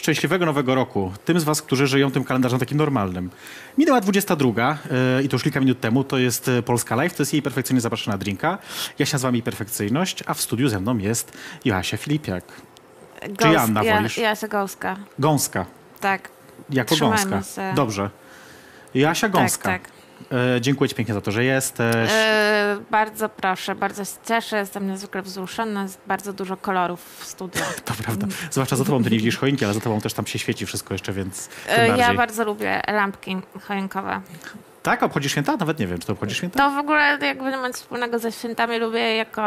Szczęśliwego Nowego Roku. Tym z Was, którzy żyją tym kalendarzem takim normalnym. Minęła 22 yy, i to już kilka minut temu. To jest e, Polska Live, to jest jej perfekcyjnie zapraszana drinka. Ja się nazywam jej perfekcyjność, a w studiu ze mną jest Joasia Filipiak. Gąs Czy wolisz? Ja, Joasia Gąska. Gąska. Tak. Jako Gąska. Się. Dobrze. Joasia tak, Gąska. Tak, tak. E, dziękuję Ci pięknie za to, że jesteś. E, bardzo proszę, bardzo się cieszę, jestem niezwykle wzruszona, jest bardzo dużo kolorów w studiu. To prawda, zwłaszcza za Tobą, Ty nie widzisz choinki, ale za Tobą też tam się świeci wszystko jeszcze, więc e, Ja bardzo lubię lampki choinkowe. Tak? Obchodzisz święta? Nawet nie wiem, czy to obchodzisz święta? To w ogóle jakby nie ma nic wspólnego ze świętami, lubię jako...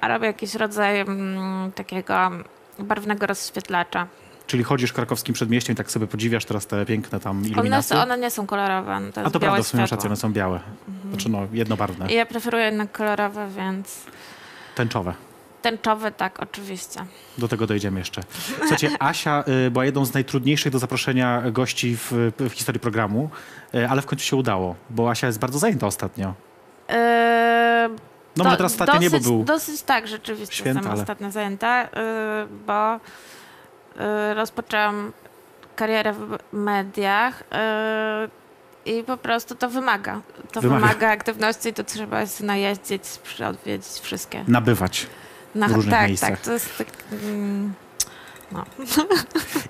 a robię jakiś rodzaj mm, takiego barwnego rozświetlacza. Czyli chodzisz krakowskim przedmieściem i tak sobie podziwiasz teraz te piękne tam iluminacje? One, one nie są kolorowe. To A to prawda, w sumie rację, one są białe. Mhm. Znaczy no, jednobarwne. Ja preferuję jednak kolorowe, więc... Tęczowe. Tęczowe, tak, oczywiście. Do tego dojdziemy jeszcze. Słuchajcie, Asia y, była jedną z najtrudniejszych do zaproszenia gości w, w historii programu, y, ale w końcu się udało, bo Asia jest bardzo zajęta ostatnio. Yy, no może teraz ostatnio dosyć, nie, bo był Dosyć tak, rzeczywiście święta, jestem ale... ostatnio zajęta, yy, bo rozpoczęłam karierę w mediach y, i po prostu to wymaga. To wymaga, wymaga aktywności i to trzeba się najeździć, odwiedzić wszystkie. Nabywać Na, w różnych tak, miejscach. Tak, to jest tak... Mm, no.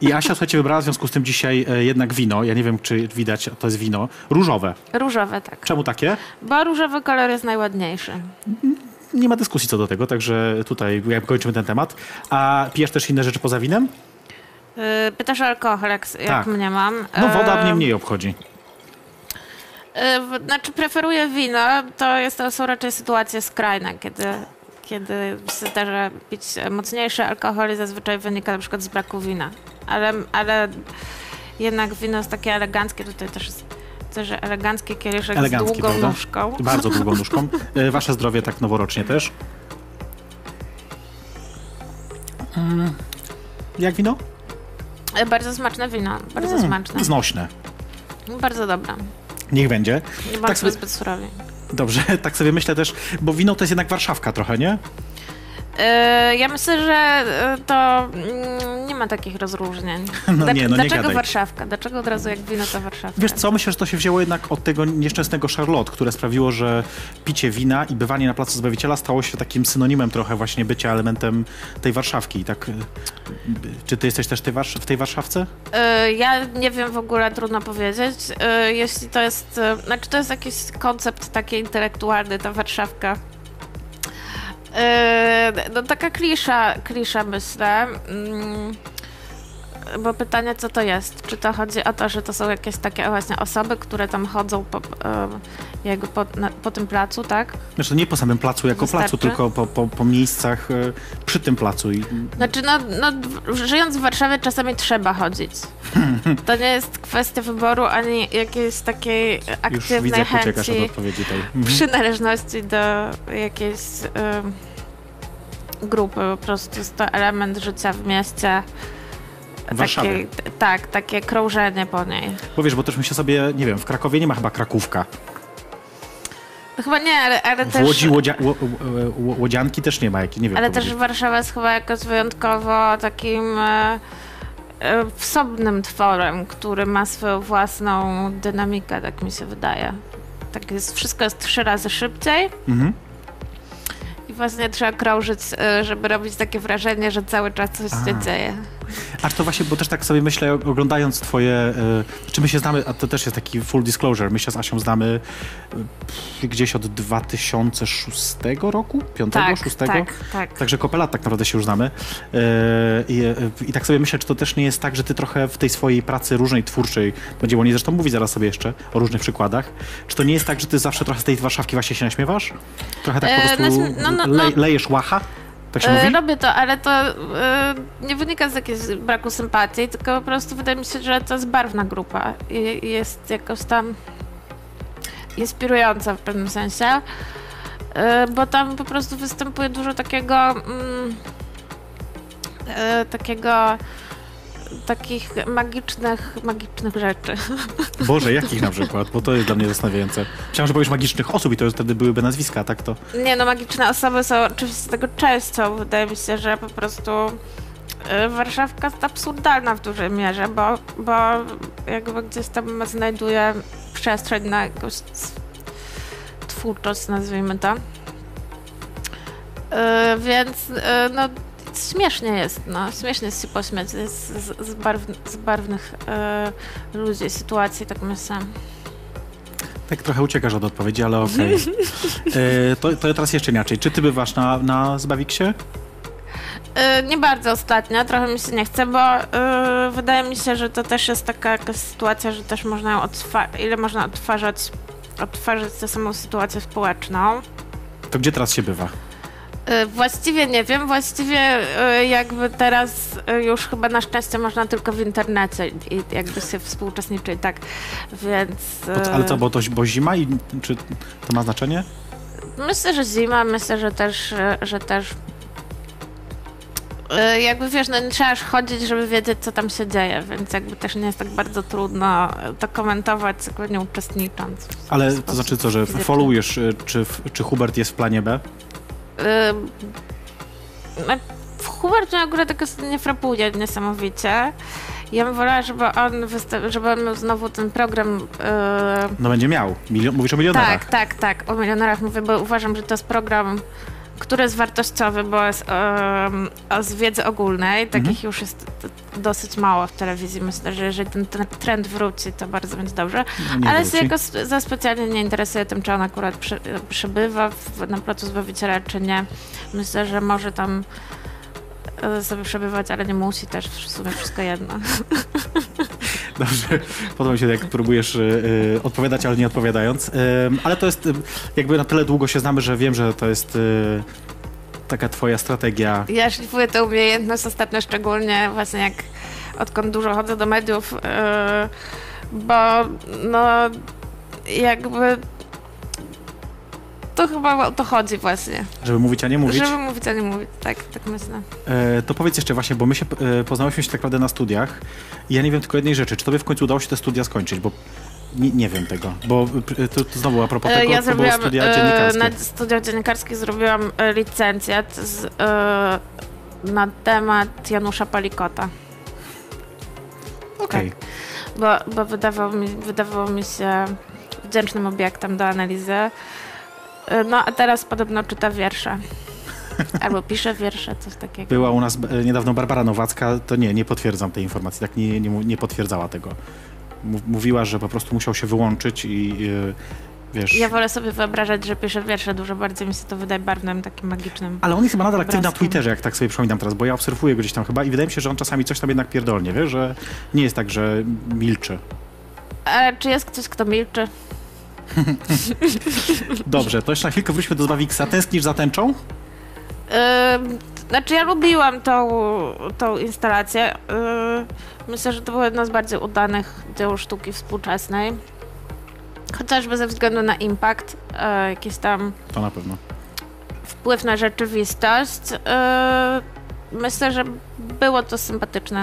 I Asia, słuchajcie, wybrała w związku z tym dzisiaj e, jednak wino. Ja nie wiem, czy widać, to jest wino. Różowe. Różowe, tak. Czemu takie? Bo różowy kolor jest najładniejszy. Nie ma dyskusji co do tego, także tutaj kończymy ten temat. A pijesz też inne rzeczy poza winem? Yy, pytasz o alkohol, jak, tak. jak mnie mam. No woda mnie mniej obchodzi. Yy, znaczy preferuję wino, to, jest, to są raczej sytuacje skrajne, kiedy, kiedy zdarza pić mocniejszy alkohol i zazwyczaj wynika na przykład z braku wina. Ale, ale jednak wino jest takie eleganckie, tutaj też jest też elegancki kieliszek Elegancki, z długą prawda? nóżką. Bardzo długą nóżką. Wasze zdrowie tak noworocznie też. Mm. Jak wino? E, bardzo smaczne wino, bardzo mm, smaczne. Znośne. Bardzo dobra. Niech będzie. Nie tak sobie zbyt surowie. Dobrze, tak sobie myślę też, bo wino to jest jednak warszawka trochę, nie? E, ja myślę, że e, to mm, nie ma takich rozróżnień. No nie, no Dlaczego nie Warszawka? Dlaczego od razu jak wino to Warszawka? Wiesz co, myślę, że to się wzięło jednak od tego nieszczęsnego Charlotte, które sprawiło, że picie wina i bywanie na Placu Zbawiciela stało się takim synonimem trochę właśnie bycia elementem tej Warszawki. Tak, y, czy ty jesteś też w tej Warszawce? E, ja nie wiem w ogóle, trudno powiedzieć. Jeśli to jest, znaczy to jest jakiś koncept taki intelektualny, ta Warszawka no taka klisza, klisza myślę. Bo pytanie, co to jest? Czy to chodzi o to, że to są jakieś takie właśnie osoby, które tam chodzą po, jakby po, na, po tym placu, tak? Znaczy nie po samym placu jako Wystarczy? placu, tylko po, po, po miejscach e, przy tym placu. I... Znaczy, no, no, żyjąc w Warszawie czasami trzeba chodzić. To nie jest kwestia wyboru, ani jakiejś takiej aktywnej Już widzę, chęci, od odpowiedzi tej. Mhm. przynależności do jakiejś y, grupy. Po prostu jest to element życia w mieście. Takie, tak, takie krążenie po niej. Bo wiesz, bo też myślę sobie, nie wiem, w Krakowie nie ma chyba Krakówka. Chyba nie, ale, ale też... W Łodzi łodzia, łodzianki też nie ma, jak, nie wiem. Ale też Warszawa jest chyba jakoś wyjątkowo takim e, e, wsobnym tworem, który ma swoją własną dynamikę, tak mi się wydaje. Tak jest, wszystko jest trzy razy szybciej. Mhm. I właśnie trzeba krążyć, e, żeby robić takie wrażenie, że cały czas coś A. się dzieje. Aż to właśnie, bo też tak sobie myślę, oglądając twoje, y, czy my się znamy, a to też jest taki full disclosure, my się z Asią znamy y, gdzieś od 2006 roku? 5, tak, 6? Tak, tak. Także kopę lat tak naprawdę się już znamy. Y, I, I tak sobie myślę, czy to też nie jest tak, że ty trochę w tej swojej pracy różnej, twórczej, będziemy o niej zresztą mówić zaraz sobie jeszcze, o różnych przykładach, czy to nie jest tak, że ty zawsze trochę z tej Warszawki właśnie się naśmiewasz? Trochę tak po prostu no, no, no, lejesz łacha? Tak się mówi? E, robię to, ale to e, nie wynika z jakiegoś braku sympatii, tylko po prostu wydaje mi się, że to jest barwna grupa i jest jakoś tam inspirująca w pewnym sensie. e, bo tam po prostu występuje dużo takiego mm, takiego takich magicznych, magicznych rzeczy. Boże, jakich na przykład? Bo to jest dla mnie zastanawiające. Myślałem, że powiesz magicznych osób i to wtedy byłyby nazwiska, tak to? Nie, no magiczne osoby są oczywiście tego częścią. Wydaje mi się, że po prostu y, Warszawka jest absurdalna w dużej mierze, bo, bo jakby gdzieś tam znajduje przestrzeń na jakąś twórczość, nazwijmy to. Y, więc y, no śmiesznie jest, no. Śmiesznie jest się pośmiać z, z, z, z barwnych e, ludzi, sytuacji, tak myślę. Tak trochę uciekasz od odpowiedzi, ale okej. Okay. E, to, to teraz jeszcze inaczej. Czy ty bywasz na, na Zbawiksie? E, nie bardzo ostatnio, trochę mi się nie chce, bo wydaje mi się, że to też jest taka jakaś sytuacja, że też można ile można odtwarzać, odtwarzać tę samą sytuację społeczną. To gdzie teraz się bywa? E, właściwie nie wiem, właściwie e, jakby teraz e, już chyba na szczęście można tylko w internecie i jakby się współuczestniczy tak, więc... Ale co, bo to bo zima i czy to ma znaczenie? Myślę, że zima, myślę, że też, że też jakby wiesz, no nie trzeba aż chodzić, żeby wiedzieć, co tam się dzieje, więc jakby też nie jest tak bardzo trudno to komentować, tylko nie uczestnicząc. Ale to znaczy co, że followujesz, czy, czy Hubert jest w planie B? Hubert mnie akurat tak nie frapuje niesamowicie. Ja bym wolała, żeby on, żeby on miał znowu ten program. Yy... No będzie miał. Milion, mówisz o milionerach. Tak, tak, tak. O milionerach mówię, bo uważam, że to jest program który jest wartościowy, bo jest um, z wiedzy ogólnej. Takich mhm. już jest dosyć mało w telewizji. Myślę, że jeżeli ten, ten trend wróci, to bardzo będzie dobrze. No, Ale wróci. się za specjalnie nie interesuje tym, czy on akurat przy, przebywa w, na placu Zbawiciela, czy nie. Myślę, że może tam e, sobie przebywać, ale nie musi też w sumie wszystko jedno. Dobrze, podoba mi się, jak próbujesz y, odpowiadać, ale nie odpowiadając. Y, ale to jest, y, jakby na tyle długo się znamy, że wiem, że to jest taka twoja strategia. Ja szlifuję tę umiejętność ostatnio szczególnie właśnie jak odkąd dużo chodzę do mediów, bo no jakby to chyba o to chodzi właśnie. Żeby mówić, a nie mówić? Żeby mówić, a nie mówić, tak, tak myślę. E, to powiedz jeszcze właśnie, bo my się e, poznałyśmy się tak naprawdę na studiach i ja nie wiem tylko jednej rzeczy. Czy tobie w końcu udało się te studia skończyć? Bo nie, nie wiem tego, bo e, to, to znowu a propos e, tego, ja to było studia e, dziennikarskie. Na studiach dziennikarskich zrobiłam licencjat z, e, na temat Janusza Palikota. Okej. Okay. Tak. Bo, bo wydawało, mi, wydawało mi się wdzięcznym obiektem do analizy. E, no a teraz podobno czyta wiersze. Albo pisze wiersze, coś takiego. Była u nas e, niedawno Barbara Nowacka, to nie, nie potwierdzam tej informacji, tak nie, nie, nie potwierdzała tego. Mówiła, że po prostu musiał się wyłączyć i yy, wiesz... Ja wolę sobie wyobrażać, że pisze wiersze, dużo bardziej mi się to wydaje barwnym, takim magicznym Ale on jest chyba nadal aktywny na Twitterze, jak tak sobie przypominam teraz, bo ja obserwuję go gdzieś tam chyba i wydaje mi się, że on czasami coś tam jednak pierdolnie, wiesz, że nie jest tak, że milczy. Ale czy jest ktoś, kto milczy? Dobrze, to jeszcze na chwilkę wróćmy do Zbawiksa. Tęsknisz za tęczą? Yy, znaczy ja lubiłam tą, tą instalację. Yy, myślę, że to było jedno z bardziej udanych dzieł sztuki współczesnej. Chociażby ze względu na impact, yy, jakiś tam... To na pewno. Wpływ na rzeczywistość. Yy, myślę, że było to sympatyczne.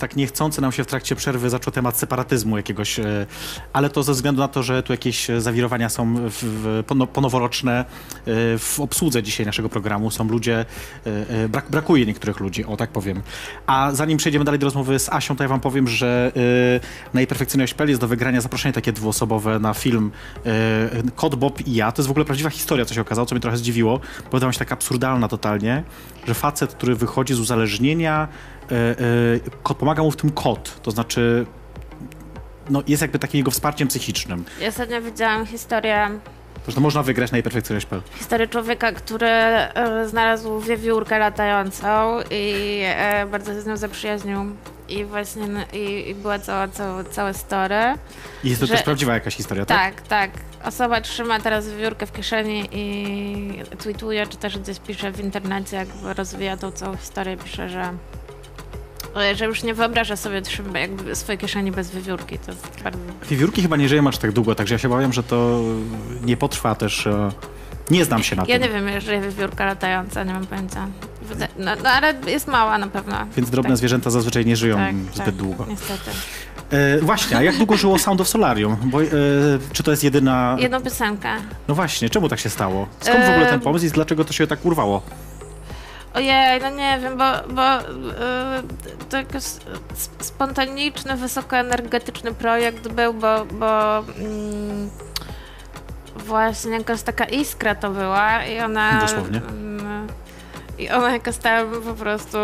tak niechcący nam się w trakcie przerwy zaczął temat separatyzmu jakiegoś, e, ale to ze względu na to, że tu jakieś zawirowania są w, ponoworoczne e, w obsłudze dzisiaj naszego programu. Są ludzie, e, brak, brakuje niektórych ludzi, o tak powiem. A zanim przejdziemy dalej do rozmowy z Asią, to ja wam powiem, że na jej perfekcyjność.pl jest do wygrania zaproszenie takie dwuosobowe na film Kod Bob i ja. To jest w ogóle prawdziwa historia, co się okazało, co mnie trochę zdziwiło, bo wydała się tak absurdalna totalnie, że facet, który wychodzi z uzależnienia, E, e, pomaga mu w tym kot, to znaczy no, jest jakby takim jego wsparciem psychicznym. Ja ostatnio widziałam historię to można wygrać na perfekcyjność.pl. Historię człowieka, który e, znalazł wiewiórkę latającą i e, bardzo się z nią zaprzyjaźnił. I właśnie i, i była cała, cała, całe story. I jest to że, też prawdziwa jakaś historia, tak? Tak, tak. Osoba trzyma teraz wiewiórkę w kieszeni i tweetuje, czy też gdzieś pisze w internecie, jakby rozwija tą całą historię, pisze, że że już nie wyobraża sobie trzyma jakby swojej kieszeni bez wiewiórki. To jest bardzo... Wiewiórki chyba nie żyją aż tak długo, także ja się obawiam, że to nie potrwa też... e, Nie znam się na Ja tym. nie wiem, jeżeli wiewiórka latająca, nie mam pojęcia. No, no ale jest mała na pewno. Więc drobne Tak. zwierzęta zazwyczaj nie żyją Tak, zbyt tak, długo. Niestety. E, właśnie, a jak długo żyło Sound of Solarium? Bo, e, czy to jest jedyna... Jedną piosenkę. No właśnie, czemu tak się stało? Skąd w ogóle ten Em. pomysł i dlaczego to się tak urwało? Ojej, no nie wiem, bo, bo yy, to jakiś sp- spontaniczny, wysokoenergetyczny projekt był, bo, bo mm, właśnie jakaś taka iskra to była i ona... Dosłownie. mm, I ona jakaś tam po prostu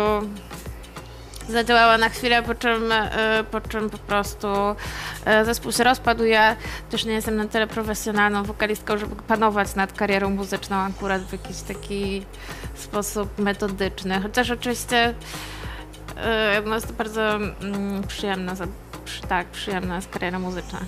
zadziałała na chwilę, po czym, y, po czym po prostu y, zespół się rozpadł. Ja też nie jestem na tyle profesjonalną wokalistką, żeby panować nad karierą muzyczną akurat w jakiś taki sposób metodyczny. Chociaż oczywiście y, no jest to bardzo mm, przyjemna, tak, przyjemna jest kariera muzyczna.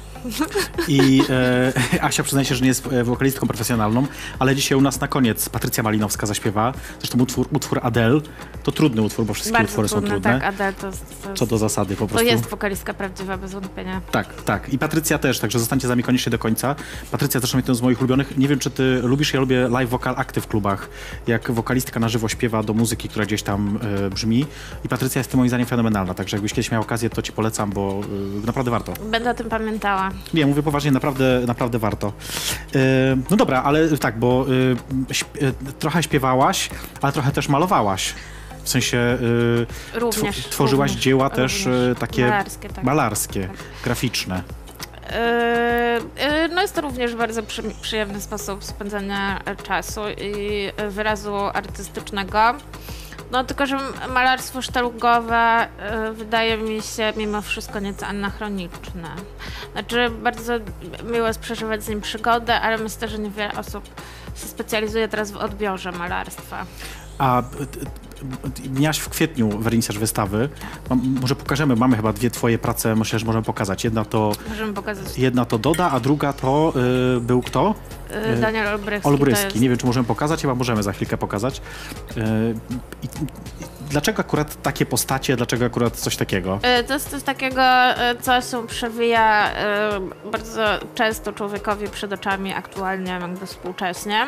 I e, Asia przyznaje się, że nie jest e, wokalistką profesjonalną, ale dzisiaj u nas na koniec Patrycja Malinowska zaśpiewa. Zresztą utwór, utwór Adele to trudny utwór, bo wszystkie Bardzo utwory trudne, są trudne. tak, Adele to, to, Co do zasady po to prostu. jest wokalistka prawdziwa, bez wątpienia. Tak, tak. I Patrycja też, także zostańcie z nami koniecznie do końca. Patrycja zresztą jedną z moich ulubionych. Nie wiem, czy ty lubisz, ja lubię live vocal akty w klubach, jak wokalistka na żywo śpiewa do muzyki, która gdzieś tam e, brzmi. I Patrycja jest tym moim zdaniem fenomenalna, także jakbyś kiedyś miał okazję, to ci polecam, bo naprawdę warto. Będę o tym pamiętała. Nie, mówię poważnie, naprawdę, naprawdę warto. E, no dobra, ale tak, bo e, trochę śpiewałaś, ale trochę też malowałaś. W sensie Również. tw- tworzyłaś również, dzieła też również. e, takie Malarskie, tak. malarskie, Tak. graficzne. No jest to również bardzo przy, przyjemny sposób spędzania czasu i wyrazu artystycznego. No tylko, że malarstwo sztalugowe e, wydaje mi się mimo wszystko nieco anachroniczne. Znaczy bardzo miło jest przeżywać z nim przygodę, ale myślę, że niewiele osób się specjalizuje teraz w odbiorze malarstwa. A miałaś w kwietniu wernisaż wystawy. Mam- Może pokażemy, mamy chyba dwie twoje prace, myślę, że możemy pokazać. Jedna to, pokazać jedna to Doda, a druga to y, był kto? e, Daniel Olbrychski. to Olbryski. jest- Nie wiem, czy możemy pokazać, chyba możemy za chwilkę pokazać. Y, i, dlaczego akurat takie postacie, dlaczego akurat coś takiego? E, To jest coś takiego, co się przewija bardzo często człowiekowi przed oczami aktualnie, jakby współcześnie.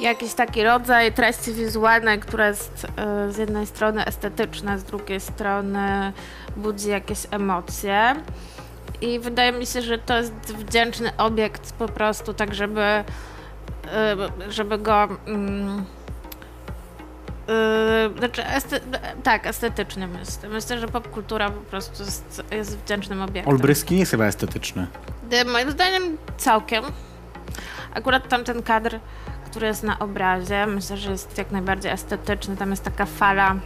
Jakiś taki rodzaj treści wizualnej, która jest e, z jednej strony estetyczna, z drugiej strony budzi jakieś emocje. I wydaje mi się, że to jest wdzięczny obiekt po prostu, tak żeby, e, żeby go... Yy, znaczy, este, tak, estetycznie myślę. Myślę, że popkultura po prostu jest, jest wdzięcznym obiektem. Olbryski nie jest chyba estetyczny. Moim zdaniem całkiem. Akurat tamten kadr, który jest na obrazie, myślę, że jest jak najbardziej estetyczny. Tam jest taka fala.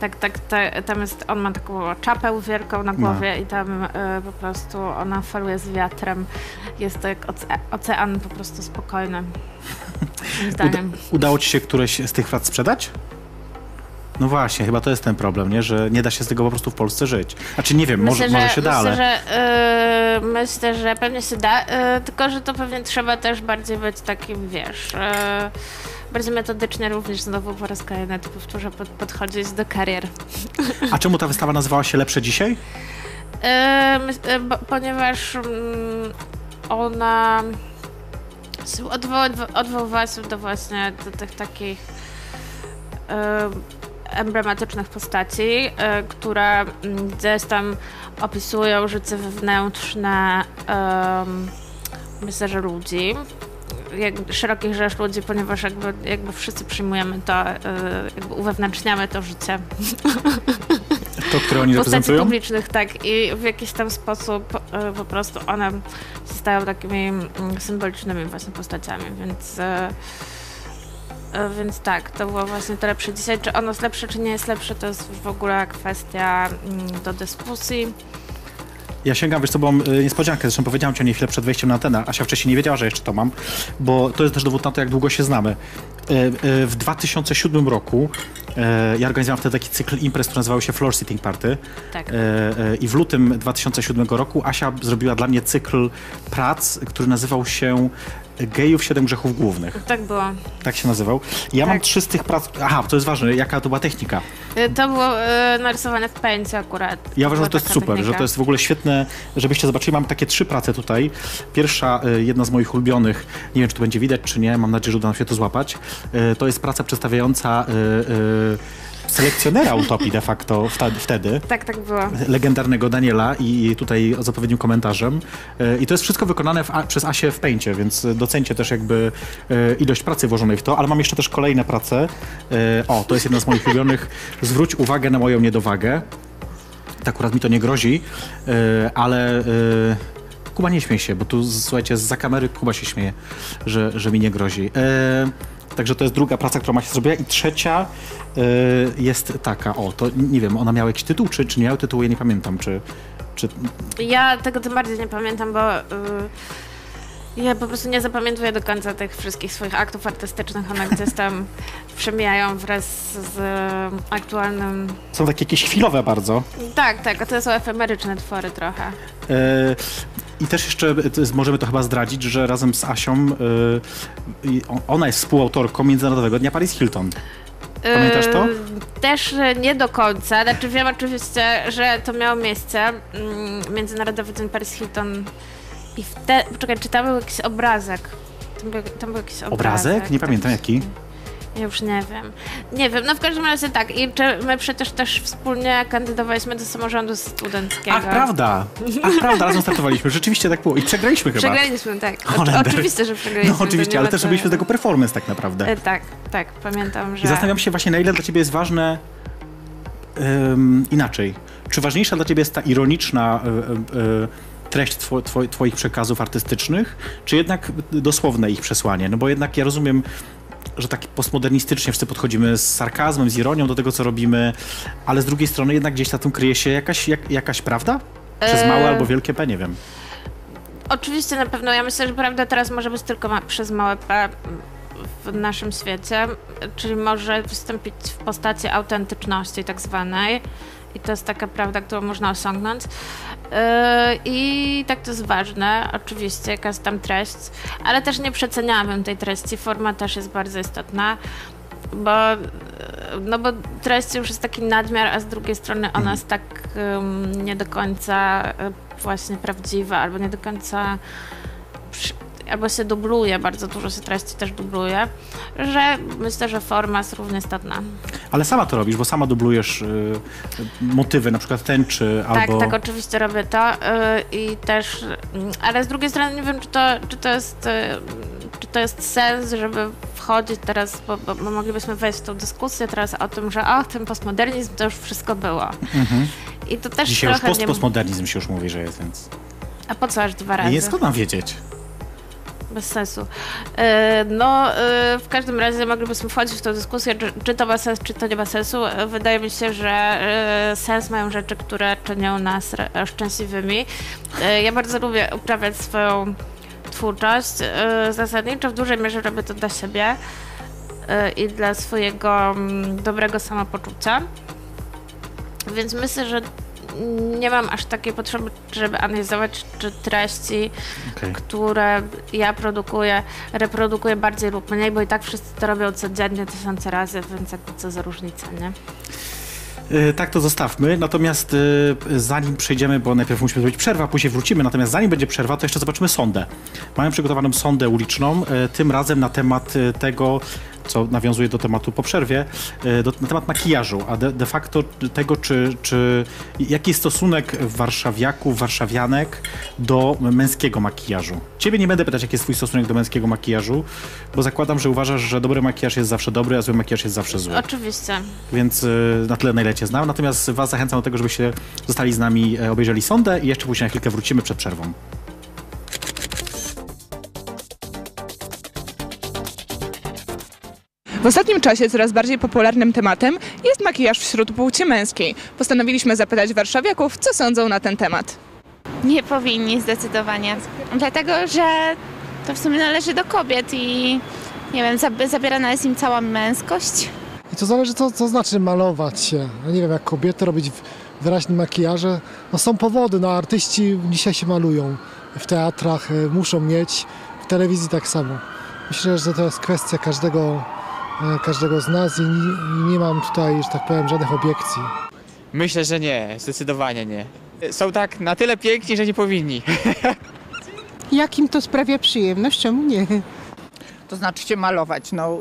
Tak, tak, ta, tam jest, on ma taką czapę wielką na głowie i tam y, po prostu ona faluje z wiatrem. Jest to jak oce, ocean po prostu spokojny. Uda, udało ci się któreś z tych prac sprzedać? No właśnie, chyba to jest ten problem, nie? że nie da się z tego po prostu w Polsce żyć. Znaczy nie wiem, może, może się da, myślę, ale... Że, yy, myślę, że pewnie się da, yy, tylko że to pewnie trzeba też bardziej być takim, wiesz, yy, bardziej metodycznie również znowu po raz kolejny to powtórzę, pod, podchodzić do karier. A czemu ta wystawa nazywała się Lepsze Dzisiaj? Yy, yy, bo, ponieważ mm, ona odwoływała się do właśnie do tych takich yy, emblematycznych postaci, yy, które mm, gdzieś tam opisują życie wewnętrzne myślę, że ludzi jak, szerokich rzesz ludzi, ponieważ jakby, jakby wszyscy przyjmujemy to, yy, jakby uwewnętrzniamy to życie To, które oni postaci reprezentują? publicznych, tak, i w jakiś tam sposób e, po prostu one stają takimi mm, symbolicznymi właśnie postaciami, więc więc tak, to było właśnie to lepsze dzisiaj. Czy ono jest lepsze, czy nie jest lepsze, to jest w ogóle kwestia mm, do dyskusji. Ja sięgam, wiesz co, bo mam y, niespodziankę, zresztą powiedziałem ci o niej chwilę przed wejściem na antenę. Asia wcześniej nie wiedziała, że jeszcze to mam, bo to jest też dowód na to, jak długo się znamy. Y, W 2007 roku ja organizowałem wtedy taki cykl imprez, który nazywał się Floor Sitting Party Tak. I w lutym 2007 roku Asia zrobiła dla mnie cykl prac, który nazywał się Gejów Siedem Grzechów Głównych. Tak było. Tak się nazywał. Ja mam Tak. trzy z tych prac. Aha, to jest ważne, jaka to była technika. Y, To było y, narysowane w pęcie akurat. Ja uważam, że to jest super, technika. że to jest w ogóle świetne, żebyście zobaczyli. Mam takie trzy prace tutaj. Pierwsza, y, jedna z moich ulubionych, nie wiem, czy to będzie widać, czy nie, mam nadzieję, że uda nam się to złapać. Y, To jest praca przedstawiająca selekcjonera utopii de facto wtedy. Tak, tak było. legendarnego Daniela i tutaj z odpowiednim komentarzem. E, I to jest wszystko wykonane w, przez Asię w Paincie, więc docencie też jakby e, ilość pracy włożonej w to, ale mam jeszcze też kolejne prace. E, O, to jest jedna z moich ulubionych. Zwróć uwagę na moją niedowagę. Tak akurat mi to nie grozi, ale Kuba nie śmiej się, bo tu słuchajcie, za kamery Kuba się śmieje, że, że mi nie grozi. E, Także to jest druga praca, która ma się zrobiła i trzecia e, jest taka, o, to nie wiem, ona miała jakiś tytuł, czy, czy nie miała tytułu, ja nie pamiętam, czy, czy Ja tego tym bardziej nie pamiętam, bo y, ja po prostu nie zapamiętuję do końca tych wszystkich swoich aktów artystycznych. One gdzieś tam przemijają wraz z y, aktualnym... są takie jakieś chwilowe bardzo. Tak, tak, a to są efemeryczne twory trochę. E, I też jeszcze jest, możemy to chyba zdradzić, że razem z Asią e, ona jest współautorką Międzynarodowego Dnia Paris Hilton. Pamiętasz to? Też nie do końca. Znaczy wiem oczywiście, że to miało miejsce. mm, Międzynarodowy Dzień Paris Hilton. I wtedy... Poczekaj, czy tam był jakiś obrazek? Tam był, tam był jakiś obrazek. Obrazek? Nie tak pamiętam jaki. Ja już nie wiem. Nie wiem, no w każdym razie tak. I my przecież też wspólnie kandydowaliśmy do samorządu studenckiego. Ach, prawda. Ach, prawda, razem startowaliśmy. Rzeczywiście tak było. I przegraliśmy chyba. Przegraliśmy, tak. Holender. oczywiście, że przegraliśmy. No to oczywiście, ale też co- robiliśmy tego performance tak naprawdę. E, Tak, tak, pamiętam, że... I zastanawiam się właśnie, na ile dla ciebie jest ważne em, inaczej. Czy ważniejsza dla ciebie jest ta ironiczna e, e, e, treść two, two, twoich przekazów artystycznych, czy jednak dosłowne ich przesłanie? No bo jednak ja rozumiem, że tak postmodernistycznie wszyscy podchodzimy z sarkazmem, z ironią do tego, co robimy, ale z drugiej strony jednak gdzieś za tym kryje się jakaś, jak, jakaś prawda? Przez małe albo wielkie P, nie wiem. Oczywiście na pewno. Ja myślę, że prawda teraz może być tylko ma- przez małe P w naszym świecie, czyli może wystąpić w postaci autentyczności tak zwanej. I to jest taka prawda, którą można osiągnąć. Yy, I tak to jest ważne, oczywiście, jaka jest tam treść, ale też nie przeceniałabym tej treści. Forma też jest bardzo istotna, bo, yy, no bo treść już jest taki nadmiar, a z drugiej strony ona jest tak ym, nie do końca y, właśnie prawdziwa, albo nie do końca albo się dubluje, bardzo dużo się treści też dubluje, że myślę, że forma jest równie istotna. Ale sama to robisz, bo sama dublujesz y, motywy, na przykład tęczy albo... Tak, tak, oczywiście robię to y, i też, y, ale z drugiej strony nie wiem, czy to, czy to jest, y, czy to jest sens, żeby wchodzić teraz, bo, bo, bo moglibyśmy wejść w tą dyskusję teraz o tym, że ach, ten postmodernizm to już wszystko było. Mhm. I to też Dzisiaj już trochę post nie... postmodernizm się już mówi, że jest, więc... A po co aż dwa razy? Nie skąd mam wiedzieć? Bez sensu. E, No, e, w każdym razie moglibyśmy wchodzić w tę dyskusję, czy, to ma sens, czy to nie ma sensu. E, Wydaje mi się, że sens mają rzeczy, które czynią nas szczęśliwymi. Ja bardzo lubię uprawiać swoją twórczość. Zasadniczo w dużej mierze robię to dla siebie i dla swojego mm, dobrego samopoczucia. Więc myślę, że nie mam aż takiej potrzeby, żeby analizować, czy treści Okej. które ja produkuję, reprodukuję bardziej lub mniej, bo i tak wszyscy to robią codziennie tysiące razy, więc jakby co za różnica, nie? Y, Tak to zostawmy, natomiast y, zanim przejdziemy, bo najpierw musimy zrobić przerwę, a później wrócimy, natomiast zanim będzie przerwa, to jeszcze zobaczymy sondę. Mamy przygotowaną sondę uliczną, y, tym razem na temat tego, co nawiązuje do tematu po przerwie, y, do, na temat makijażu, a de, de facto tego, czy, czy jaki jest stosunek warszawiaków, warszawianek do męskiego makijażu. Ciebie nie będę pytać, jaki jest twój stosunek do męskiego makijażu, bo zakładam, że uważasz, że dobry makijaż jest zawsze dobry, a zły makijaż jest zawsze zły Oczywiście. więc y, na tyle, na ile cię znam. Natomiast was zachęcam do tego, żebyście zostali z nami, e, obejrzeli sondę i jeszcze później na chwilkę wrócimy przed przerwą. W ostatnim czasie coraz bardziej popularnym tematem jest makijaż wśród płci męskiej. Postanowiliśmy zapytać warszawiaków, co sądzą na ten temat. Nie powinni zdecydowanie. Dlatego, że to w sumie należy do kobiet i nie wiem, zab- zabierana jest im cała męskość. I to zależy, co, co znaczy malować się. Ja nie wiem, jak kobiety robić wyraźne makijaże. No są powody, no artyści dzisiaj się malują w teatrach, y, muszą mieć. w telewizji tak samo. Myślę, że to jest kwestia każdego, e, każdego z nas i nie, i nie mam tutaj, że tak powiem, żadnych obiekcji. Myślę, że nie, zdecydowanie nie. Są tak na tyle piękni, że nie powinni. Jakim to sprawia przyjemność, czemu nie? To znaczy się malować. No,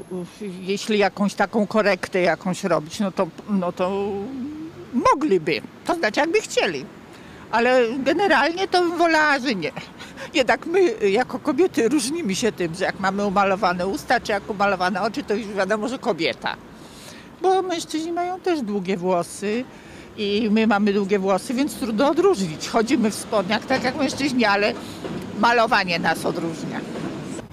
jeśli jakąś taką korektę jakąś robić, no to, no to mogliby. To znaczy jakby chcieli. Ale generalnie to bym wolała, że nie. Jednak my jako kobiety różnimy się tym, że jak mamy umalowane usta, czy jak umalowane oczy, to już wiadomo, że kobieta. Bo mężczyźni mają też długie włosy i my mamy długie włosy, więc trudno odróżnić. Chodzimy w spodniach tak jak mężczyźni, ale malowanie nas odróżnia.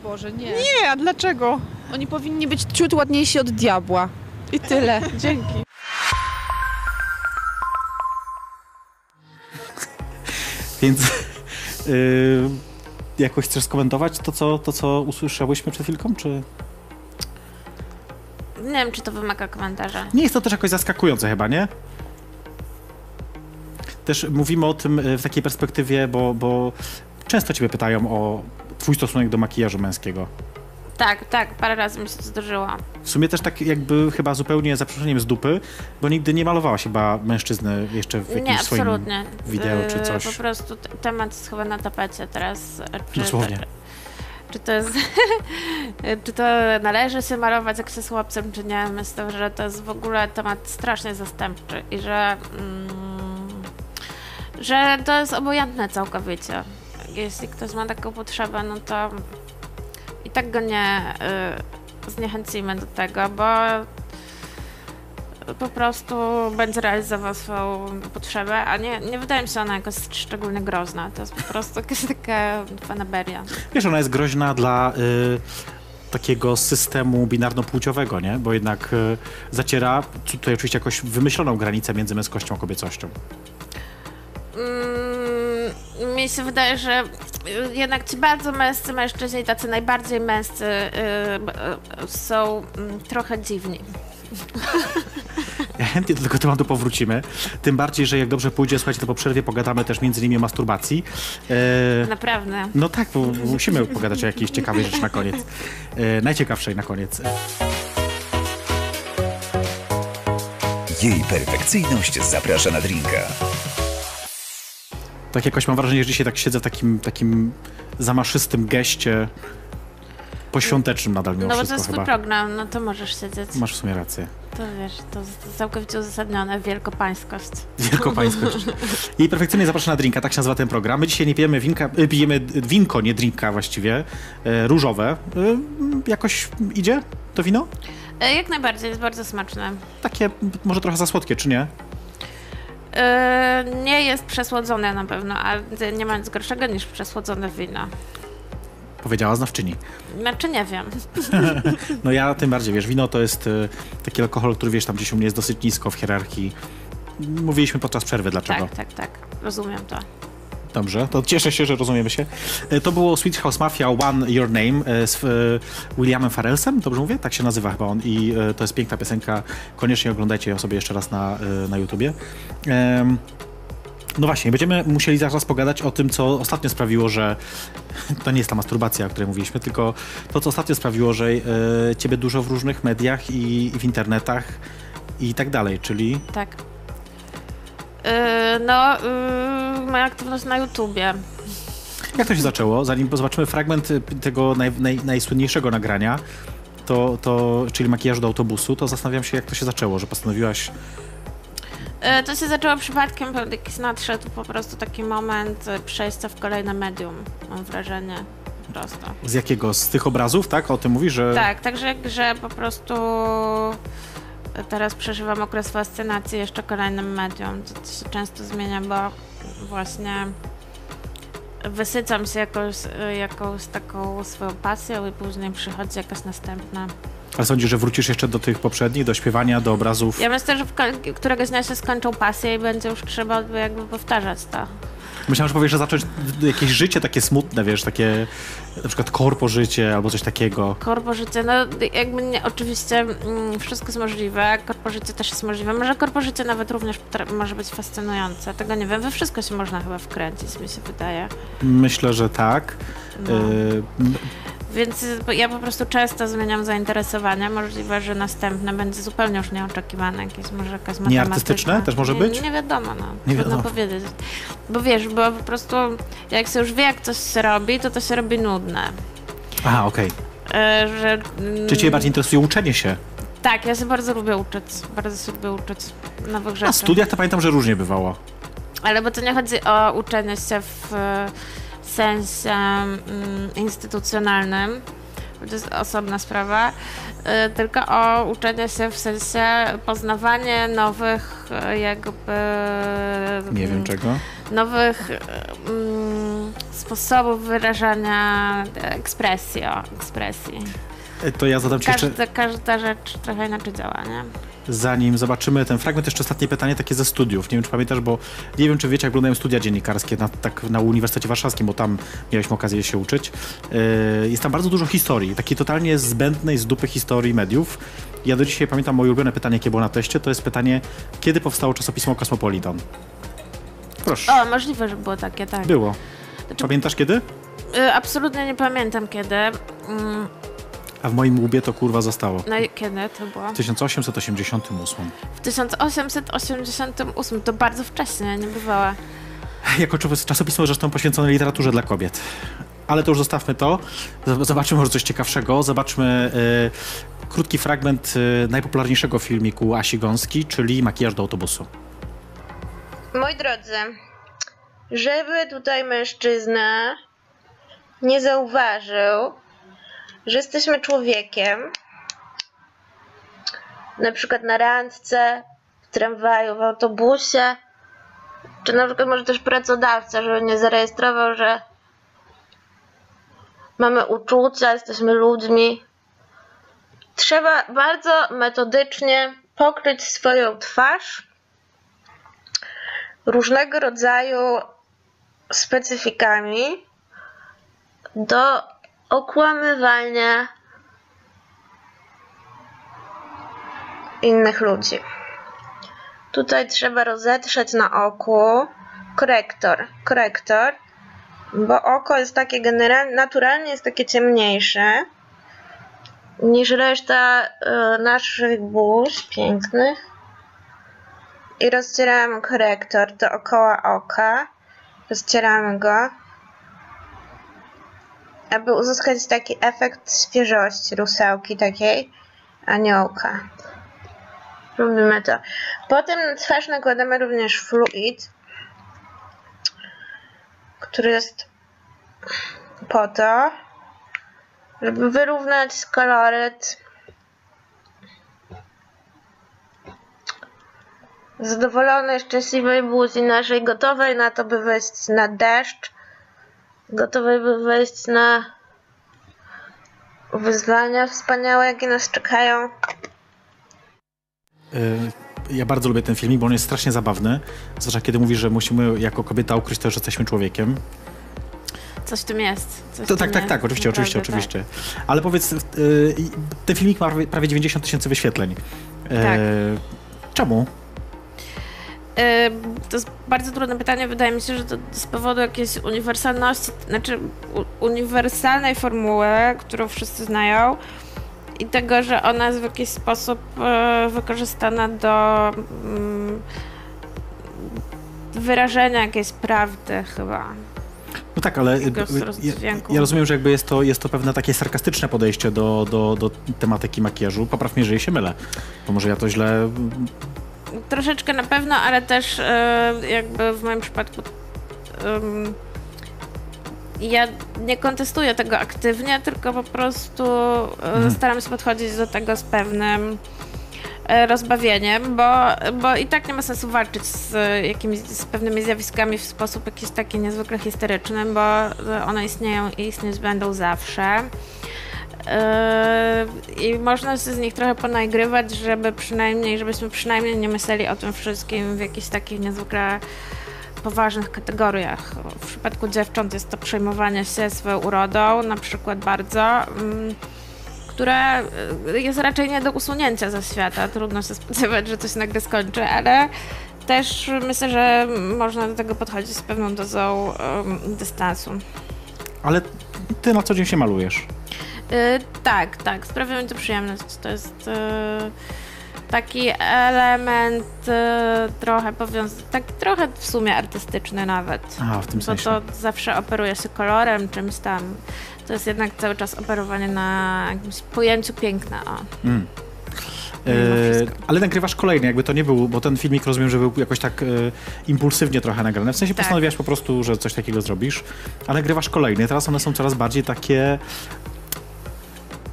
Boże, nie. Nie, a dlaczego? Oni powinni być ciut ładniejsi od diabła. I tyle. Dzięki. Więc yy, jakoś chcesz skomentować to co, to, co usłyszałyśmy przed chwilką, czy... Nie wiem, czy to wymaga komentarza. Nie jest to też jakoś zaskakujące chyba, nie? Też mówimy o tym y, w takiej perspektywie, bo, bo często ciebie pytają o twój stosunek do makijażu męskiego. Tak, tak, parę razy mi się to zdarzyło. W sumie też tak jakby chyba zupełnie za przeproszeniem z dupy, bo nigdy nie malowałaś chyba mężczyzny jeszcze w jakimś Nie, swoim wideo czy Yy, coś. Po prostu temat jest chyba na tapecie teraz. Czy, Dosłownie. Czy to jest. czy to należy się malować jak się chłopcem, czy nie? Myślę, że to jest w ogóle temat strasznie zastępczy i że. Mm, że to jest obojętne całkowicie. Jeśli ktoś ma taką potrzebę, no to tak go nie y, zniechęcimy do tego, bo po prostu będzie realizował swoją potrzebę, a nie, nie wydaje mi się ona jakoś szczególnie groźna. To jest po prostu jakaś taka fanaberia. Wiesz, ona jest groźna dla y, takiego systemu binarno-płciowego, nie? Bo jednak y, zaciera tutaj oczywiście jakąś wymyśloną granicę między męskością a kobiecością. Mm, mi się wydaje, że y, jednak ci bardzo męscy mężczyźni, tacy najbardziej męscy y, y, są mm, trochę dziwni. Ja chętnie do tego tematu powrócimy. Tym bardziej, że jak dobrze pójdzie, słuchajcie, to po przerwie pogadamy też między innymi o masturbacji. E, Naprawdę. no tak, bo musimy pogadać o jakiejś ciekawej rzeczy na koniec. E, najciekawszej na koniec. Jej perfekcyjność zaprasza na drinka. Tak jakoś mam wrażenie, że dzisiaj tak siedzę w takim, takim zamaszystym geście poświątecznym nadal mimo No bo to wszystko jest twój program, no to możesz siedzieć. Masz w sumie rację. To wiesz, to całkowicie uzasadnione, wielkopańskość. Wielkopańskość. I perfekcyjnie zapraszam na drinka, tak się nazywa ten program. My dzisiaj nie pijemy winka, y, pijemy winko, nie drinka właściwie, e, różowe. E, jakoś idzie to wino? E, Jak najbardziej, jest bardzo smaczne. Takie może trochę za słodkie, czy nie? E, Nie jest przesłodzone na pewno, a nie ma nic gorszego niż przesłodzone wino. Powiedziała znawczyni. Znaczy nie wiem. No ja tym bardziej, wiesz, wino to jest e, taki alkohol, który wiesz, tam gdzieś u mnie jest dosyć nisko w hierarchii. Mówiliśmy podczas przerwy dlaczego. Tak, tak, tak. Rozumiem to. Dobrze, to cieszę się, że rozumiemy się. E, To było Sweet House Mafia One Your Name e, z e, Williamem Farrellsem, dobrze mówię? Tak się nazywa chyba on i to jest piękna piosenka. Koniecznie oglądajcie ją sobie jeszcze raz na, na YouTubie. No właśnie, będziemy musieli zaraz pogadać o tym, co ostatnio sprawiło, że to nie jest ta masturbacja, o której mówiliśmy, tylko to, co ostatnio sprawiło, że ciebie dużo w różnych mediach i, i w internetach i tak dalej, czyli Tak. E, No, e, moja aktywność na YouTubie. Jak to się zaczęło? Zanim zobaczymy fragment y, tego naj, naj, najsłynniejszego nagrania, to, to, czyli makijażu do autobusu, to zastanawiam się, jak to się zaczęło, że postanowiłaś... E, To się zaczęło przypadkiem, jakiś nadszedł po prostu taki moment e, przejścia w kolejne medium, mam wrażenie. Po prostu. Z jakiego? Z tych obrazów, tak? O tym mówisz, że... Tak, także że po prostu teraz przeżywam okres fascynacji jeszcze kolejnym medium. To się często zmienia, bo właśnie wysycam się jakąś, jakąś taką swoją pasją i później przychodzi jakaś następna. Ale sądzisz, że wrócisz jeszcze do tych poprzednich, do śpiewania, do obrazów? Ja myślę, że któregoś dnia się skończą pasje i będzie już trzeba jakby powtarzać to. Myślałem, że powiesz, że zacząć jakieś życie takie smutne, wiesz, takie na przykład korpo życie albo coś takiego. Korpo życie, no jakby nie, oczywiście mm, wszystko jest możliwe, korpo życie też jest możliwe. Może korpo życie nawet również może być fascynujące, tego nie wiem. We wszystko się można chyba wkręcić, mi się wydaje. Myślę, że tak. No. Y, m- Więc ja po prostu często zmieniam zainteresowania. Możliwe, że następne będzie zupełnie już nieoczekiwane. Jakieś, może jakaś matematyka. Nieartystyczne też może nie, być? Nie wiadomo, no. Nie Trudno wiadomo. powiedzieć. Bo wiesz, bo po prostu jak się już wie, jak coś się robi, to to się robi nudne. Aha, okej. E, że, mm, Czy cię bardziej interesuje uczenie się? Tak, ja się bardzo lubię uczyć. Bardzo lubię uczyć nowych rzeczy. Na studiach to pamiętam, że różnie bywało. Ale bo to nie chodzi o uczenie się w sensie mm, instytucjonalnym, to jest osobna sprawa, e, tylko o uczenie się w sensie poznawanie nowych e, jakby... Nie wiem mm, czego. Nowych e, mm, sposobów wyrażania ekspresji, o, ekspresji. Y, To ja zadam ci jeszcze, Każda, każda rzecz trochę inaczej działa, nie? Zanim zobaczymy ten fragment, jeszcze ostatnie pytanie takie ze studiów. Nie wiem, czy pamiętasz, bo nie wiem, czy wiecie, jak wyglądają studia dziennikarskie na, tak, na Uniwersytecie Warszawskim, bo tam mieliśmy okazję się uczyć. Yy, jest tam bardzo dużo historii, takiej totalnie zbędnej z dupy historii mediów. Ja do dzisiaj pamiętam moje ulubione pytanie, jakie było na teście, to jest pytanie, kiedy powstało czasopismo Cosmopolitan? Proszę. O, możliwe, że było takie, tak. Było. Znaczy- Pamiętasz kiedy? Y, Absolutnie nie pamiętam kiedy. Mm, A w moim łbie to kurwa zostało. No i kiedy to było? W 1888. W 1888, to bardzo wcześnie, nie bywała. Jako czas- czasopismo zresztą poświęcone literaturze dla kobiet. Ale to już zostawmy to. Zobaczmy może coś ciekawszego. Zobaczmy e, krótki fragment e, najpopularniejszego filmiku Asi Gąski, czyli Makijaż do autobusu. Moi drodzy, żeby tutaj mężczyzna nie zauważył, że jesteśmy człowiekiem, na przykład na randce, w tramwaju, w autobusie, czy na przykład może też pracodawca, żeby nie zarejestrował, że mamy uczucia, jesteśmy ludźmi. Trzeba bardzo metodycznie pokryć swoją twarz różnego rodzaju specyfikami do okłamywania innych ludzi. Tutaj trzeba rozetrzeć na oku korektor, korektor, bo oko jest takie generalnie, naturalnie jest takie ciemniejsze niż reszta e, naszych burz pięknych i rozcieramy korektor dookoła oka. Rozcieramy go, aby uzyskać taki efekt świeżości, rusałki takiej aniołka. Robimy to. Potem na twarz nakładamy również fluid, który jest po to, żeby wyrównać koloryt zadowolonej, szczęśliwej buzi naszej, gotowej na to, by wejść na deszcz, gotowej, by wejść na wyzwania wspaniałe, jakie nas czekają. E, Ja bardzo lubię ten filmik, bo on jest strasznie zabawny. Zwłaszcza kiedy mówi, że musimy jako kobieta ukryć to, że jesteśmy człowiekiem. Coś w tym jest. Coś To tak, tym tak, jest. tak, oczywiście, oczywiście, Naprawdę, oczywiście. Ale powiedz, e, i- ten filmik ma prawie- prawie 90 tysięcy wyświetleń. E, Tak. Czemu? To jest bardzo trudne pytanie. Wydaje mi się, że to z powodu jakiejś uniwersalności, znaczy uniwersalnej formuły, którą wszyscy znają i tego, że ona jest w jakiś sposób e, wykorzystana do mm, wyrażenia jakiejś prawdy chyba. No tak, ale Takiego ja, ja rozumiem, że jakby jest to, jest to pewne takie sarkastyczne podejście do, do, do tematyki makijażu. Popraw mnie, jeżeli się mylę. Bo może ja to źle... Troszeczkę na pewno, ale też e, jakby w moim przypadku ja nie kontestuję tego aktywnie, tylko po prostu Mhm. staram się podchodzić do tego z pewnym e, rozbawieniem, bo, bo i tak nie ma sensu walczyć z jakimiś z pewnymi zjawiskami w sposób jakiś taki niezwykle historyczny, bo one istnieją i istnieć będą zawsze. Yy, I można się z nich trochę ponagrywać, żeby przynajmniej, żebyśmy przynajmniej nie myśleli o tym wszystkim w jakichś takich niezwykle poważnych kategoriach. W przypadku dziewcząt jest to przejmowanie się swoją urodą, na przykład bardzo, mm, które y, jest raczej nie do usunięcia ze świata. Trudno się spodziewać, że się nagle skończy, ale też myślę, że można do tego podchodzić z pewną dozą dystansu. Ale ty na co dzień się malujesz. Y, tak, tak, sprawia mi to przyjemność. To jest y, taki element y, trochę powiązany, tak trochę w sumie artystyczny nawet. A, w tym Bo sensie. to zawsze operuje się kolorem, czymś tam. To jest jednak cały czas operowanie na jakimś pojęciu piękna. O. Mm. Wszystko. ale nagrywasz kolejny, jakby to nie był, bo ten filmik rozumiem, że był jakoś tak impulsywnie trochę nagrany. W sensie Tak. postanowiłaś po prostu, że coś takiego zrobisz, a nagrywasz kolejny. Teraz one są coraz bardziej takie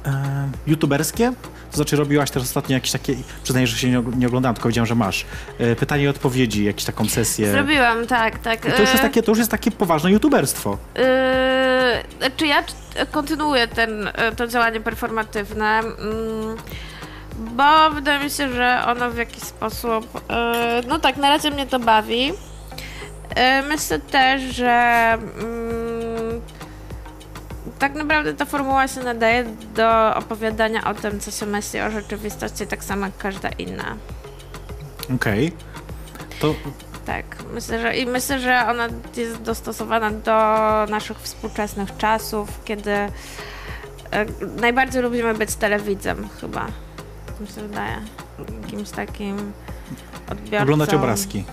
e, youtuberskie. To znaczy robiłaś też ostatnio jakieś takie, przyznaję, że się nie, og- nie oglądałem, tylko widziałem, że masz. E, pytanie i odpowiedzi, jakieś taką sesję. Zrobiłam, tak, tak. I to już, jest Y, takie, to już jest takie poważne youtuberstwo. Yy, czy ja c- kontynuuję ten, y, to działanie performatywne, mm, bo wydaje mi się, że ono w jakiś sposób, yy, no tak, na razie mnie to bawi. Myślę też, że mm, tak naprawdę ta formuła się nadaje do opowiadania o tym, co się myśli o rzeczywistości, tak samo jak każda inna. Okej. To Tak, myślę, że i myślę, że ona jest dostosowana do naszych współczesnych czasów, kiedy e, najbardziej lubimy być telewidzem chyba. Tak Mi się wydaje. Jakimś takim odbiorcą. oglądać obrazki.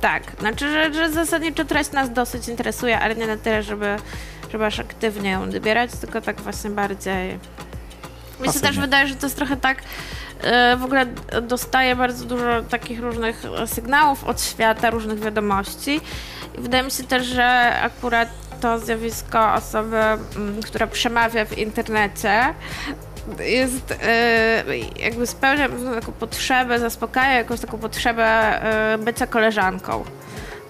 Tak, znaczy, że, że zasadniczo treść nas dosyć interesuje, ale nie na tyle, żeby, żeby aż aktywnie ją odbierać, tylko tak właśnie bardziej. Mi się też wydaje, że to jest trochę tak, e, w ogóle dostaję bardzo dużo takich różnych sygnałów od świata, różnych wiadomości. I wydaje mi się też, że akurat to zjawisko osoby, mm, która przemawia w internecie, jest e, jakby spełnia taką potrzebę, zaspokaja jakąś taką potrzebę e, bycia koleżanką.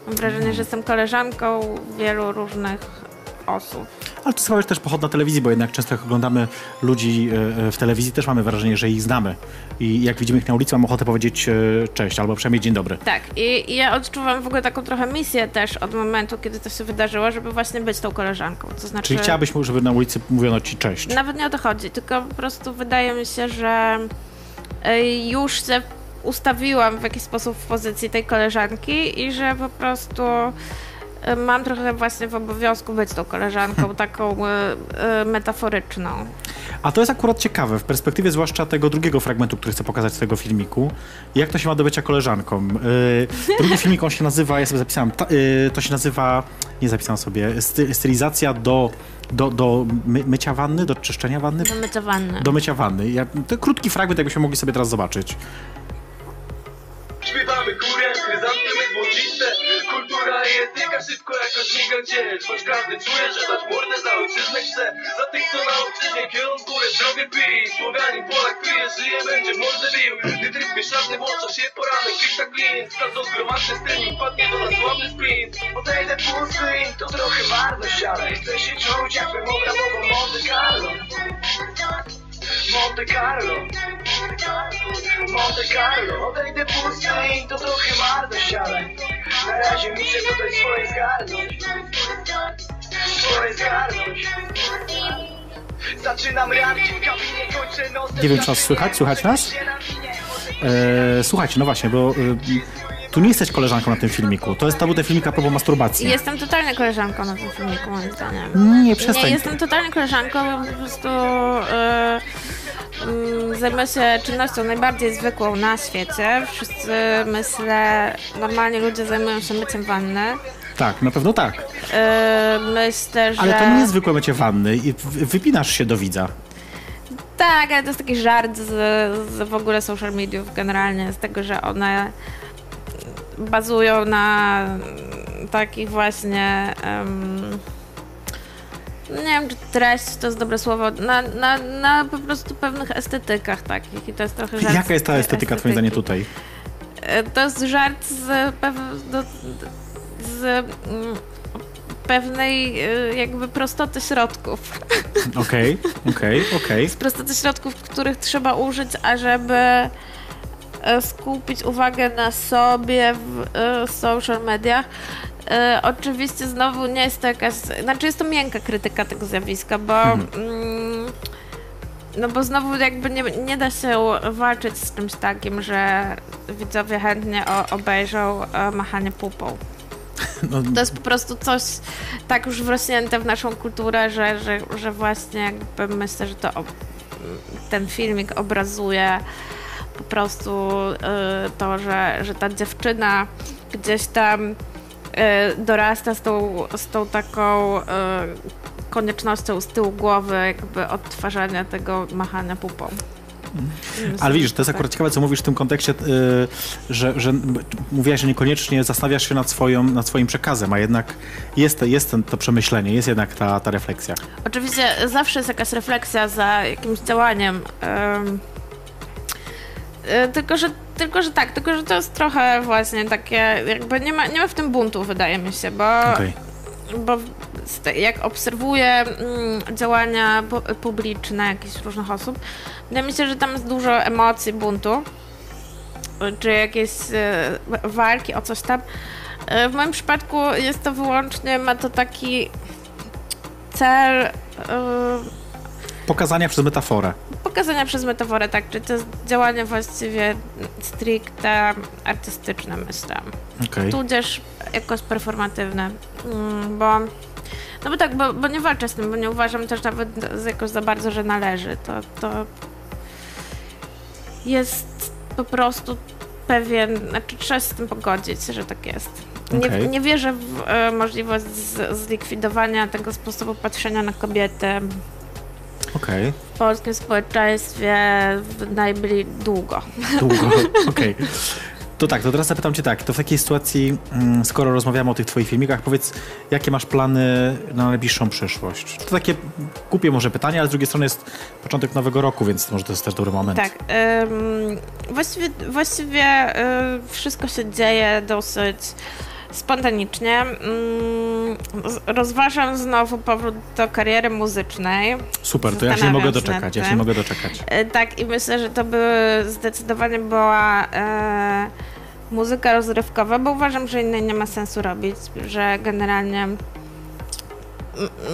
Mam wrażenie, że jestem koleżanką wielu różnych osób. Ale to jest chyba też pochodna telewizji, bo jednak często jak oglądamy ludzi e, e, w telewizji, też mamy wrażenie, że ich znamy. I jak widzimy ich na ulicy, mam ochotę powiedzieć e, cześć, albo przynajmniej dzień dobry. Tak, i, i ja odczuwam w ogóle taką trochę misję też od momentu, kiedy to się wydarzyło, żeby właśnie być tą koleżanką. To znaczy, Czyli chciałabyś, żeby na ulicy mówiono ci cześć. Nawet nie o to chodzi, tylko po prostu wydaje mi się, że już się ustawiłam w jakiś sposób w pozycji tej koleżanki i że po prostu mam trochę właśnie w obowiązku być tą koleżanką taką e, e, metaforyczną. A to jest akurat ciekawe, w perspektywie zwłaszcza tego drugiego fragmentu, który chcę pokazać z tego filmiku. Jak to się ma do bycia koleżanką? E, drugi filmik, on się nazywa, ja sobie zapisałem, ta, e, to się nazywa, nie zapisałem sobie, sty, stylizacja do, do, do my, mycia wanny, do czyszczenia wanny? Do mycia wanny. Do mycia wanny. Ja, to krótki fragment, jakbyśmy mogli sobie teraz zobaczyć. Śpiewamy złociste Jest biega szybko jak śniega gdzieś Choć każdy czuje, że dać mordę za ojczyznę chce Za tych co na ojczyźnie górę drogę pij Słowianin, Polak pije, żyje, będzie mordę bił. Gdy tryb mieszany włącza się poranek Kwita klient, stadzą zgromadny streaming Padnie do nas sławny sprint. Podejdę pusty, to trochę marność Ale chcę się czuć jakbym obramował Monte Carlo Monte Carlo. Monte Carlo. Odejdę pusty i to trochę marność, ale Na razie muszę tutaj swoje zgarnąć. Swoje zgarnąć. Zaczynam rap, w kabinie kończę nos Nie wiem, czy nas słychać? Słychać nas? E, słuchajcie, no właśnie, bo e, tu nie jesteś koleżanką na tym filmiku. To jest był ten filmik a propos masturbacji. Jestem totalnie koleżanką na tym filmiku, moim zdaniem. Nie, przestań. Nie, jestem totalnie koleżanką, bo po prostu e, mm, zajmuję się czynnością najbardziej zwykłą na świecie. Wszyscy, myślę, normalnie ludzie zajmują się myciem wanny. Tak, na pewno tak. E, myślę, że... Ale to nie jest zwykłe mycie wanny wypinasz się do widza. Tak, ale to jest taki żart z, z w ogóle social mediów generalnie, z tego, że one bazują na takich właśnie em, nie wiem, czy treść to jest dobre słowo, na, na, na po prostu pewnych estetykach takich i to jest trochę żart Jaka jest ta estetyka, twoim zdaniem, tutaj? E, To jest żart z, pew- do, z mm, pewnej e, jakby prostoty środków. Okej, okej, okej. Z prostoty środków, których trzeba użyć, ażeby skupić uwagę na sobie w e, social mediach. E, oczywiście znowu nie jest to jakaś, znaczy jest to miękka krytyka tego zjawiska, bo Mhm. mm, no bo znowu jakby nie, nie da się walczyć z czymś takim, że widzowie chętnie o, obejrzą e, machanie pupą. No, To jest po prostu coś tak już wrośnięte w naszą kulturę, że, że, że właśnie jakby myślę, że to ten filmik obrazuje po prostu y, to, że, że ta dziewczyna gdzieś tam y, dorasta z tą, z tą taką y, koniecznością z tyłu głowy jakby odtwarzania tego machania pupą. Myślę, Ale widzisz, to jest akurat ciekawe, co mówisz w tym kontekście, że, że mówiłaś, że niekoniecznie zastanawiasz się nad, swoją, nad swoim przekazem, a jednak jest, jest ten, to przemyślenie, jest jednak ta, ta refleksja. Oczywiście zawsze jest jakaś refleksja za jakimś działaniem. em, tylko, że, tylko, że tak, tylko, że to jest trochę właśnie takie, jakby nie ma, nie ma w tym buntu, wydaje mi się, bo, Okej. bo jak obserwuję mm, działania pu- publiczne jakichś różnych osób, wydaje mi się, że tam jest dużo emocji, buntu, czy jakieś e, walki o coś tam. E, W moim przypadku jest to wyłącznie, ma to taki cel e, Pokazania przez metaforę. pokazania przez metaforę, tak, czy to jest działanie właściwie stricte artystyczne, myślę. Okej. Tudzież jakoś performatywne, mm, bo no bo tak, bo, bo nie walczę z tym, bo nie uważam też nawet jakoś za bardzo, że należy. To, to jest po prostu pewien, znaczy trzeba się z tym pogodzić, że tak jest. Nie, Okej. nie wierzę w e, możliwość z, zlikwidowania tego sposobu patrzenia na kobiety Okej, w polskim społeczeństwie w najbliżej długo. długo. Okej. To tak, to teraz zapytam cię tak, to w takiej sytuacji, mm, skoro rozmawiamy o tych twoich filmikach, powiedz, jakie masz plany na najbliższą przyszłość? To takie głupie może pytanie, ale z drugiej strony jest początek nowego roku, więc może to jest też dobry moment. Tak. ym, właściwie właściwie wszystko się dzieje dosyć spontanicznie. Z- rozważam znowu powrót do kariery muzycznej. Super, to ja się mogę doczekać, ja się mogę doczekać. E, Tak, i myślę, że to by zdecydowanie była e, muzyka rozrywkowa, bo uważam, że innej nie ma sensu robić, że generalnie mm,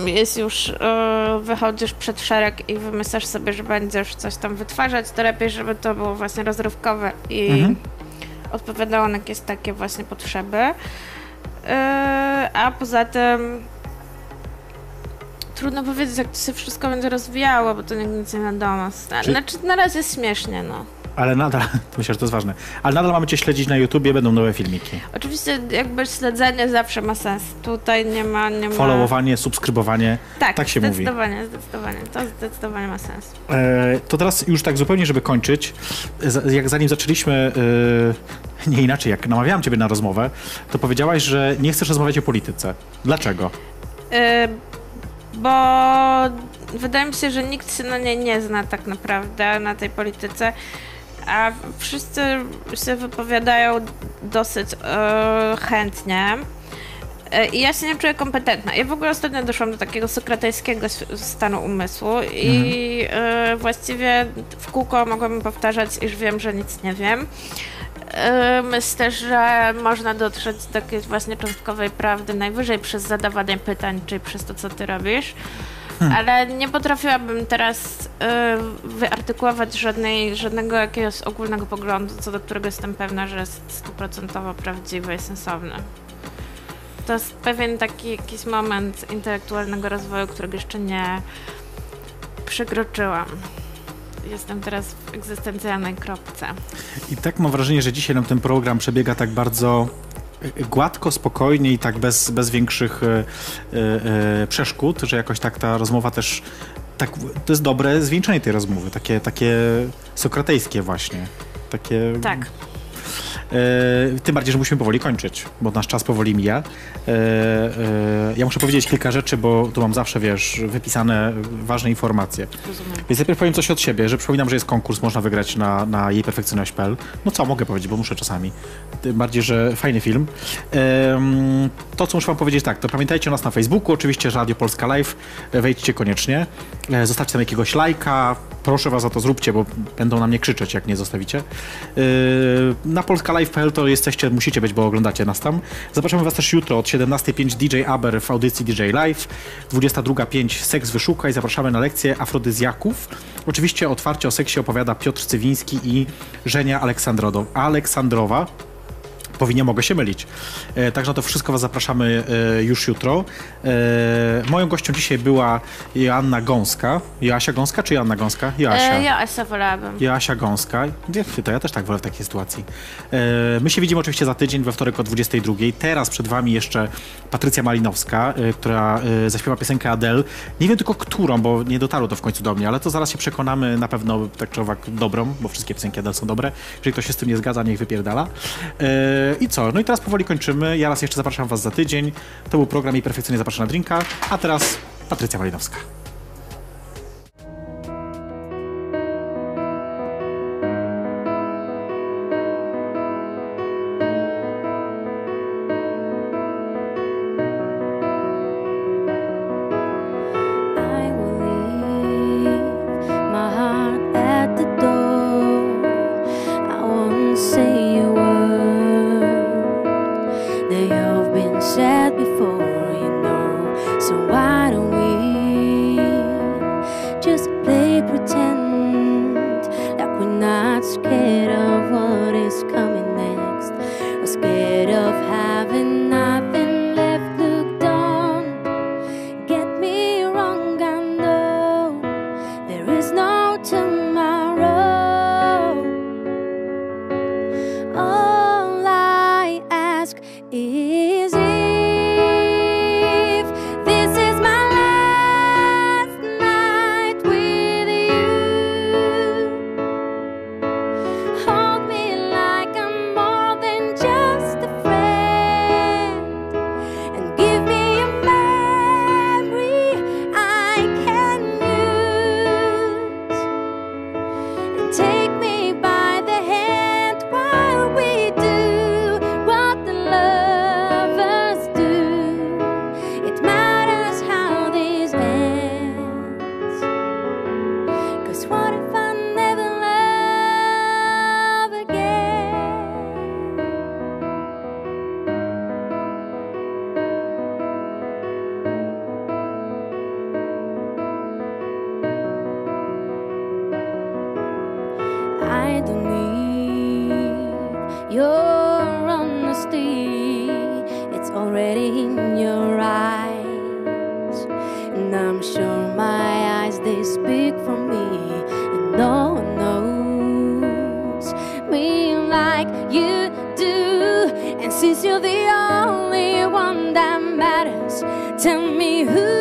jest już e, wychodzisz przed szereg i wymyślasz sobie, że będziesz coś tam wytwarzać, to lepiej, żeby to było właśnie rozrywkowe i Mhm. odpowiadało na jakieś takie właśnie potrzeby. E, a poza tym trudno powiedzieć, jak to się wszystko będzie rozwijało, bo to nigdy nic nie wiadomo. Zna- Czy- Znaczy, na razie jest śmiesznie, no. Ale nadal, myślę, że to jest ważne, ale nadal mamy cię śledzić na YouTubie, będą nowe filmiki. Oczywiście jakby śledzenie zawsze ma sens. Tutaj nie ma... Nie ma... Followowanie, subskrybowanie, Tak, tak się mówi. zdecydowanie, zdecydowanie. To zdecydowanie ma sens. E, to teraz już tak zupełnie, żeby kończyć, jak zanim zaczęliśmy, e, nie inaczej, jak namawiałam ciebie na rozmowę, to powiedziałaś, że nie chcesz rozmawiać o polityce. Dlaczego? Y, bo wydaje mi się, że nikt się na niej nie zna tak naprawdę, na tej polityce, a wszyscy się wypowiadają dosyć e, chętnie. E, I ja się nie czuję kompetentna. Ja w ogóle ostatnio doszłam do takiego sokratejskiego s- stanu umysłu i e, właściwie w kółko mogłabym powtarzać, iż wiem, że nic nie wiem. E, Myślę, że można dotrzeć do jakiejś właśnie cząstkowej prawdy najwyżej przez zadawanie pytań, czyli przez to, co ty robisz. Ale nie potrafiłabym teraz e, wyartykułować żadnej, żadnego jakiegoś ogólnego poglądu, co do którego jestem pewna, że jest stuprocentowo prawdziwy i sensowny. To jest pewien taki jakiś moment intelektualnego rozwoju, którego jeszcze nie przekroczyłam. Jestem teraz w egzystencjalnej kropce. I tak mam wrażenie, że dzisiaj nam ten program przebiega tak bardzo gładko, spokojnie i tak bez, bez większych e, e, e, przeszkód, że jakoś tak ta rozmowa też, tak, to jest dobre zwieńczenie tej rozmowy, takie, takie sokratejskie właśnie. Takie... Tak. E, tym bardziej, że musimy powoli kończyć, bo nasz czas powoli mija. E, e, ja muszę powiedzieć kilka rzeczy, bo tu mam zawsze, wiesz, wypisane ważne informacje. Rozumiem. Więc najpierw powiem coś od siebie, że przypominam, że jest konkurs, można wygrać na, na jejperfekcyjność.pl. No co, mogę powiedzieć, bo muszę czasami. Tym bardziej, że fajny film. To, co muszę wam powiedzieć, tak, to pamiętajcie o nas na Facebooku, oczywiście Radio Polska Live, wejdźcie koniecznie, zostawcie tam jakiegoś lajka, proszę was o to zróbcie, bo będą na mnie krzyczeć, jak nie zostawicie. Na polskalive.pl to jesteście, musicie być, bo oglądacie nas tam. Zapraszamy was też jutro od 17.05 DJ Aber w audycji DJ Live, 22.05 Seks Wyszukaj, zapraszamy na lekcję afrodyzjaków. Oczywiście otwarcie o seksie opowiada Piotr Cywiński i Żenia Aleksandrowa. Powinien mogę się mylić. E, także na to wszystko Was zapraszamy e, już jutro. E, moją gością dzisiaj była Joanna Gąska. Joasia Gąska czy Joanna Gąska? Joasia. E, ja Asa wolałabym. Joasia Gąska. To ja też tak wolę w takiej sytuacji. E, My się widzimy oczywiście za tydzień, we wtorek o 22. Teraz przed Wami jeszcze Patrycja Malinowska, e, która e, zaśpiewa piosenkę Adele. Nie wiem tylko którą, bo nie dotarło to w końcu do mnie, ale to zaraz się przekonamy na pewno tak czy owak dobrą, bo wszystkie piosenki Adele są dobre. Jeżeli ktoś się z tym nie zgadza, niech wypierdala. E, I co? No i teraz powoli kończymy. Ja raz jeszcze zapraszam Was za tydzień. To był program i perfekcyjnie zapraszam na drinka. A teraz Patrycja Malinowska. Since you're the only one that matters, tell me who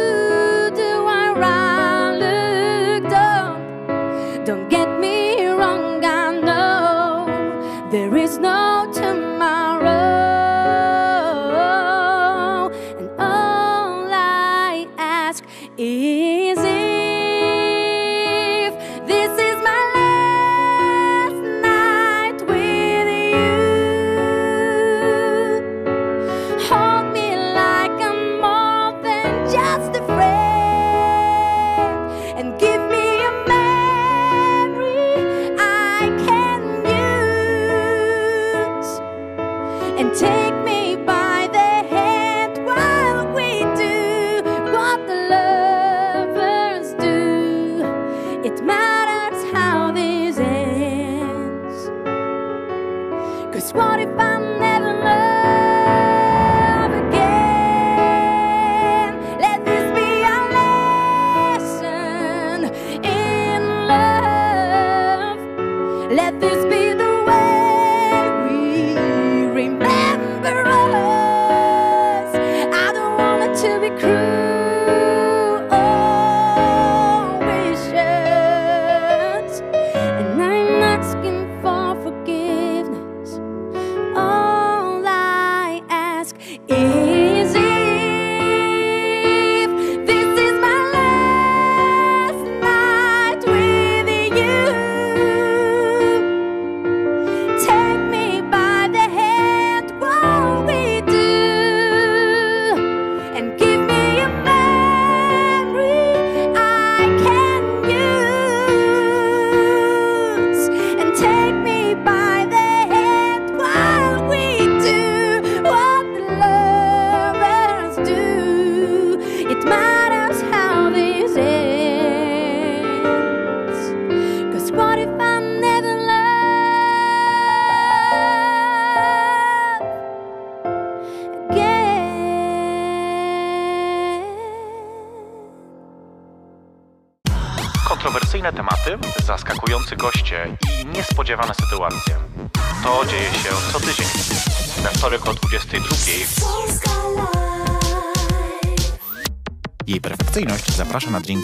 jej